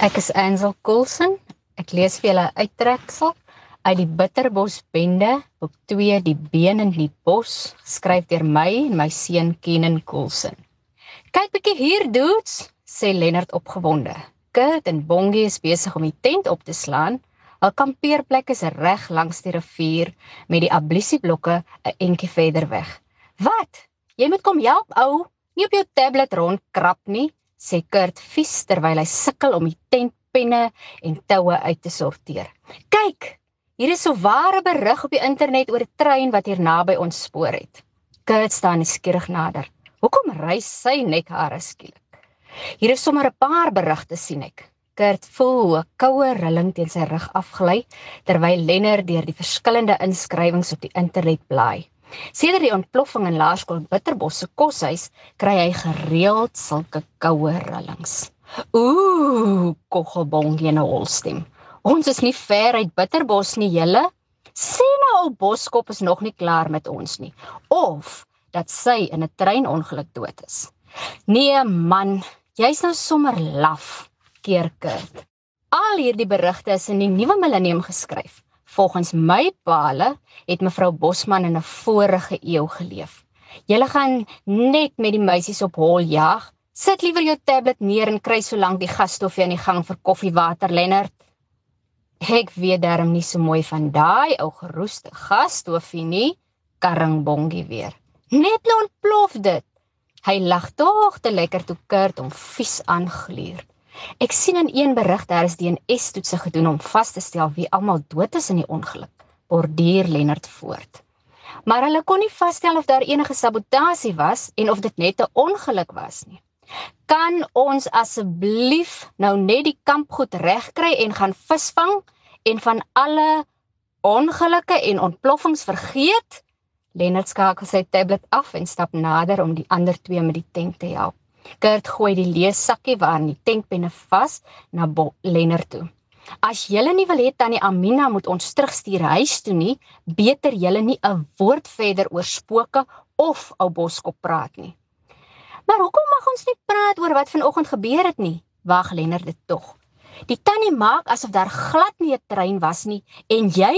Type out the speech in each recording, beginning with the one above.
Ek is Ansel Coulson. Ek lees vir julle uittreksel uit die Bitterbos Bende, boek 2 Die been in die bos, geskryf deur my en my seun Kenan Coulson. "Kyk bietjie hier, dudes," sê Lennard opgewonde. Kurt en Bongie is besig om die tent op te slaan. Hul kampeerplek is reg langs die rivier met die ablisieblokke 'n entjie verder weg. "Wat? Jy moet kom help, ou. Nie op jou tablet rondkrap nie," sê Kurt vies terwyl hy sukkel om die tentpenne en toue uit te sorteer. Kyk, hier is so ware berig op die internet oor 'n trein wat hier naby ons spoor het. Kurt staan skieurig nader. Hoekom ry sy nek hare skielik? Hier is sommer 'n paar berigte sien ek. Kurt voel 'n koue rilling teen sy rug afgly terwyl Lenner deur die verskillende inskrywings op die internet blaai. Sedert die ontploffing in Laerskool Bitterbos se koshuis, kry hy gereeld sulke koue rillings. Ooh, koggelbong in 'n holstem. Ons is nie ver uit Bitterbos nie, julle. Sê nou ou Boskop is nog nie klaar met ons nie of dat sy in 'n treinongeluk dood is. Nee man, jy's nou sommer laf, keerkit. Al hierdie berigte is in die nuwe millennium geskryf. Volgens my paale het mevrou Bosman in 'n vorige eeu geleef. Julle gaan net met die meisies op hol jag. Sit liewer jou tablet neer en kry so lank die gasstofie aan die gang vir koffiewater Lennard. Ek weet darm nie so mooi van daai ou geroeste gasstofie nie, karringbongie weer. Net nou ontplof dit. Hy lag tog te lekker toe Kurt hom vies aangluur. Ek sien in een berig daar is DNA-toetse gedoen om vas te stel wie almal dood is in die ongeluk. Bordier Lennard voort. Maar hulle kon nie vasstel of daar enige sabotasie was en of dit net 'n ongeluk was nie. Kan ons asseblief nou net die kampgoed regkry en gaan visvang en van alle ongelukke en ontploffings vergeet? Lennard skakel sy tablet af en stap nader om die ander twee met die tank te help. Kurt gooi die leessakkie waarin die tankpenne vas na Lennard toe. As julle nie wil hê tannie Amina moet ons terugstuur huis toe nie, beter julle nie 'n woord verder oor spooke of ou boskop praat nie. Maar hoekom mag ons nie praat oor wat vanoggend gebeur het nie? Wag Lennard dit tog. Die tannie maak asof daar glad nie 'n trein was nie en jy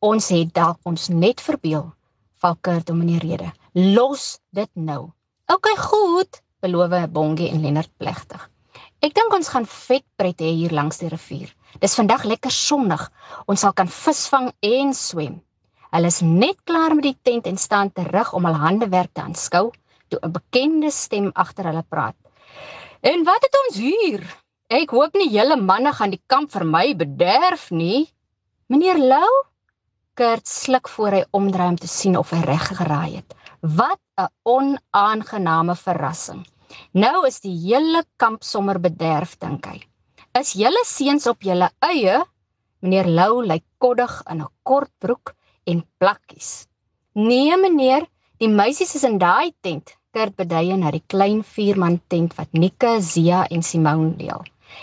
ons het dalk ons net verbeel. Val Kurt om in die rede. Los dit nou. OK goed beloof Bongie en Lennard plegtig. Ek dink ons gaan vet pret hê hier langs die rivier. Dis vandag lekker sonnig. Ons sal kan visvang en swem. Hulle is net klaar met die tent en staan terug om hul handewerk te aanskou toe 'n bekende stem agter hulle praat. En wat het ons hier? Ek hoop nie julle manne gaan die kamp vir my bederf nie. Meneer Lou Kurt sluk voor hy omdraai om te sien of hy reg geraai het. Wat 'n onaangename verrassing. Nou is die hele kamp sommer bederf dink hy. Is julle seuns op julle eie? Meneer Lou lyk koddig in 'n kort broek en plakkies. Nee meneer, die meisies is in daai tent. Kurt beduie na die klein vierman tent wat Nika, Zia en Simone deel.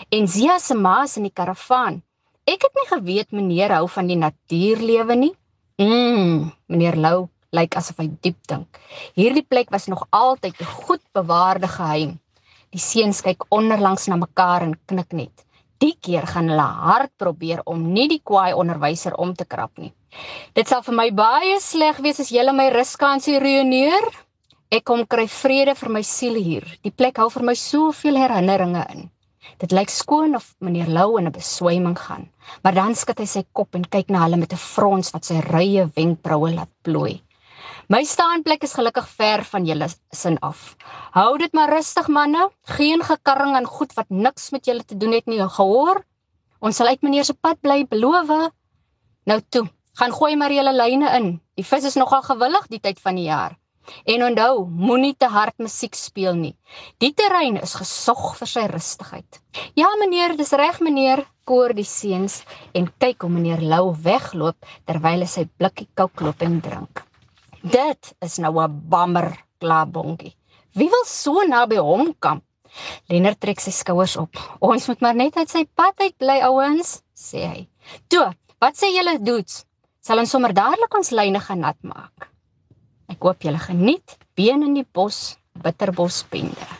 En Zia se ma is in die karavaan. Ek het nie geweet meneer hou van die natuurlewe nie. Mm, meneer Lou lyk asof hy diep dink. Hierdie plek was nog altyd 'n goed bewaarde geheim. Die seuns kyk onderlangs na mekaar en knik net. Die keer gaan hulle hard probeer om nie die kwaai onderwyser om te krap nie. Dit sal vir my baie sleg wees as julle my ruskansie ruïneer. Ek kom kry vrede vir my siel hier. Die plek hou vir my soveel herinneringe in. Dit lyk skoon of meneer Lou in 'n beswyming gaan, maar dan skud hy sy kop en kyk na hulle met 'n frons wat sy rye wenkbroue laat plooi. My staanplek is gelukkig ver van julle sin af. Hou dit maar rustig manne, geen gekarring en goed wat niks met julle te doen het nie, gehoor? Ons sal uit meneer se pad bly, beloof. Nou toe, gaan gooi maar julle lyne in. Die vis is nogal gewillig die tyd van die jaar. En onthou, moenie te hard musiek speel nie. Die terrein is gesog vir sy rustigheid. Ja meneer, dis reg meneer, koor die seuns en kyk hoe meneer Lou wegloop terwyl hy sy blikkie koukloop en drink. Dit is nou 'n bammer, klabongie. Wie wil so naby hom kamp? Lennard trek sy skouers op. Ons moet maar net uit sy pad uit bly, ouens, sê hy. Toe, wat sê julle doets? Sal ons sommer dadelik ons lyne gaan nat maak. Ek hoop julle geniet been in die bos, bitterbos pende.